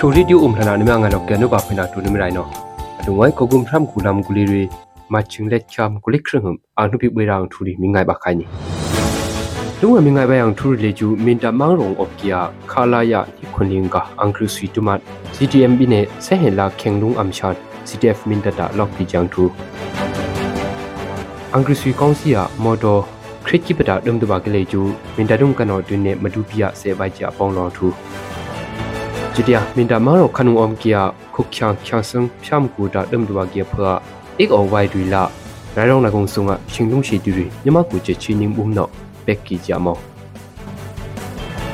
ချိုရီဒီယိုအုံထနာနမငါလောက်ကဲနောပါဖိနာတူနမရိုင်နောအတုံဝိုင်ကိုကုမ်ဖရမ်ကူလမ်ကူလီရီမချင်းလက်ချမ်ကူလိခရဟမ်အနုပိဝေရောင်ထူရီမိငိုင်ပါခိုင်နီလူဝမိငိုင်ပါယောင်ထူရီလေကျူမင်တမောင်ရုံအော့ကီယာခါလာယာဒီခွန်လင်ကအန်ကရစီတူမတ် CTM ဘိနေဆဟေလာခေငလုံအမ်ချန် CTF မင်တတာလောက်ကီဂျန်ထူအန်ကရစီကောင်စီယာမော်တော်ခရစ်ကိပတာဒုံတဘာကလေးကျူမင်တဒုံကနော်တွင်နေမဒူပီယာဆေဘိုက်ချအပေါင်းလောထူ จุดยามินดามาโรคนุอมเกียคุกขังขังซึ่งพิมกูดาเดิมดัวเกียเพื่ออีกอไว้ดุละรายรองนากงสุงะชิงลุงชีดุริยมากูเจชินิงบุมเนาะเบกกี้จามอ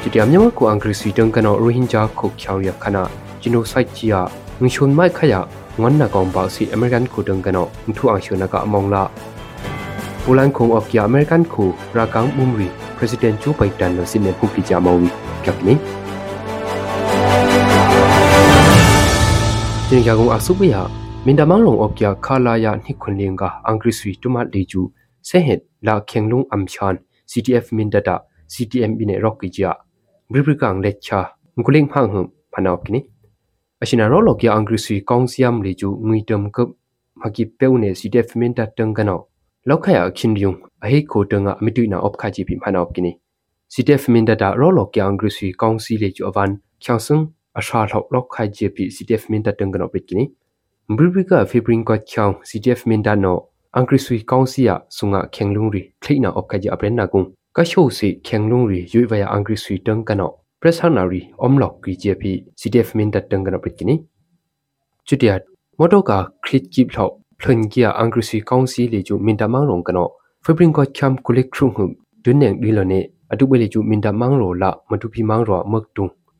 จุดยามยมากูอังกฤษวีดังกันเนาะโรฮิงจาคุกขังยักขณะจิโนไซจียငှချုံမိုက်ခရငွမ်းနာကောင်ပါစီအမေရိကန်ကိုတန်ကနောငထူအောင်ရှုနာကအမောင်လာပူလန်ခုံအော့ကအမေရိကန်ကိုရာကောင်မုံရီပရက်စီဒင့်ဂျူဘိုင်တန်လိုစင်နေကူကီဂျာမောဝီကပ်နီ CTF မင်ဒတာ CTM ဘိနေရော့ကီဂျာဘရိဘရကန်လက်ချာငကုလင်းဖန်ဟမ်ဖနောက်ကိနိအရှင်ရောလော်ကီအင်္ဂရိစီကောင်စီယမ်လေကျူငွေတမ်ကပ်မကီပေဝနေ CTF မင်ဒတန်ကနောလောက်ခရခင်ယုံအဟိခိုတငါအမီတူနာအော့ခါဂျီပီဖနောက်ကိနိ CTF မင်ဒတာရောလော်ကီအင်္ဂရိစီကောင်စီလေကျူ အဝန်ချောင်းစန်းအရှာလောက်လောက်ခိုင် JP CTF မင်တတန်ကနောပစ်ကိနီဘရီဘရီကဖေဘရင်ကချောင်း CTF မင်တနောအင်္ဂရိဆွီကောင်စီယာဆုငါခေငလုံရီခိနာအော့ခိုင်ကြအပရနာကုံကရှိုးစီခေငလုံရီရွေဝယာအင်္ဂရိဆွီတန်ကနောပရက်ဆာနာရီအုံလောက်ကီ JP CTF မင်တတန်ကနောပစ်ကိနီချူတျာမော်တိုကာခရစ်ကိပလောက်ဖလွန်ကီယာအင်္ဂရိဆွီကောင်စီလေကျူမင်တမန်းရုံကနောဖေဘရင်ကချမ်ကူလိခရုံဟုဒွန်းနေဒီလနေအတုပလေကျူမင်တမန်းရောလာမတူပီမန်းရောမက်တုံ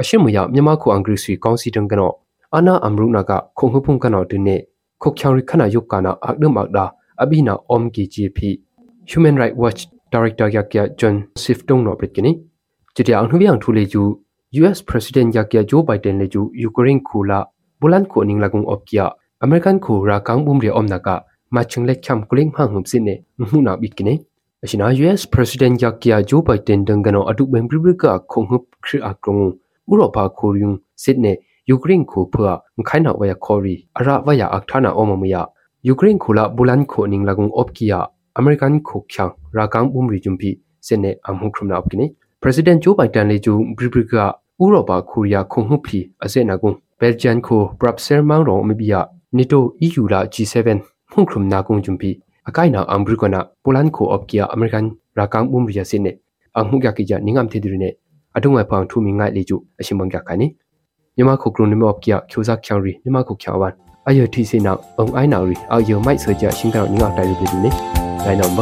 အရှိမယမြန်မာခုအင်္ဂရိစီကောင်စီတန်ကနောအနာအမရုနာကခုံဟုဖုန်ကနောဒင်းနေခုတ်ချောင်ရခနာယုတ်ကနာအကဒမအဒါအဘိနာအုံကီဂျီပီ Human Rights Watch Director Yakya John Siftung no prit kini chitia ang hnubiang thule ju US President Yakya Joe Biden le ju Ukraine khula bulan ko ning lagung opkia American khu ra kang bum re omna ka ma ching le kham kuling hang hum sin ne mu na bit kini ashina US President Yakya Joe Biden dangano adu bem bribka khong hup khri akrong ဥရောပခိုရီယုံစစ်နေယူကရိန်းကိုဖွာခိုင်နာဝယခေါ်ရီအရာဝယအခထာနာအမမယယူကရိန်းခိုလာဘူလန်ခိုနင်းလကုံအော့ကီယာအမေရိကန်ခိုချောင်ရာကန်ဘုံရီဂျုံပီစစ်နေအမှုခရမနာအော့ကီနီပရက်စစ်ဒန့်ဂျိုးဘိုင်ဒန်လေဂျူဘရီဘရီကဥရောပခိုရီးယားခုံဟုဖီအစဲနာကုံဘယ်ဂျန်ကိုပရပ်ဆာမောင်ရောမဘီယာနီတို EU လာ G7 မှုခရမနာကုံဂျုံပီအကိုင်နာအမ်ဘရီကနာပိုလန်ကိုအော့ကီယာအမေရိကန်ရာကန်ဘုံရီယာစစ်နေအမှုကကီဂျာနင်းငမ်ထေဒီရနေ အတုံဝဲဖောင်ထူမီငိုက်လေကျုအရှင်မန်ကခါနီမြမခုကရုံနမော့ကီယာကျိုဇာချောင်ရီမြမခုချောင်းဝန်အယထိစိနာအုံအိုင်းနာရီအယမိုက်ဆကြရှင်းကတော့ညငါတိုင်ရပြီနေနိုင်တော့မ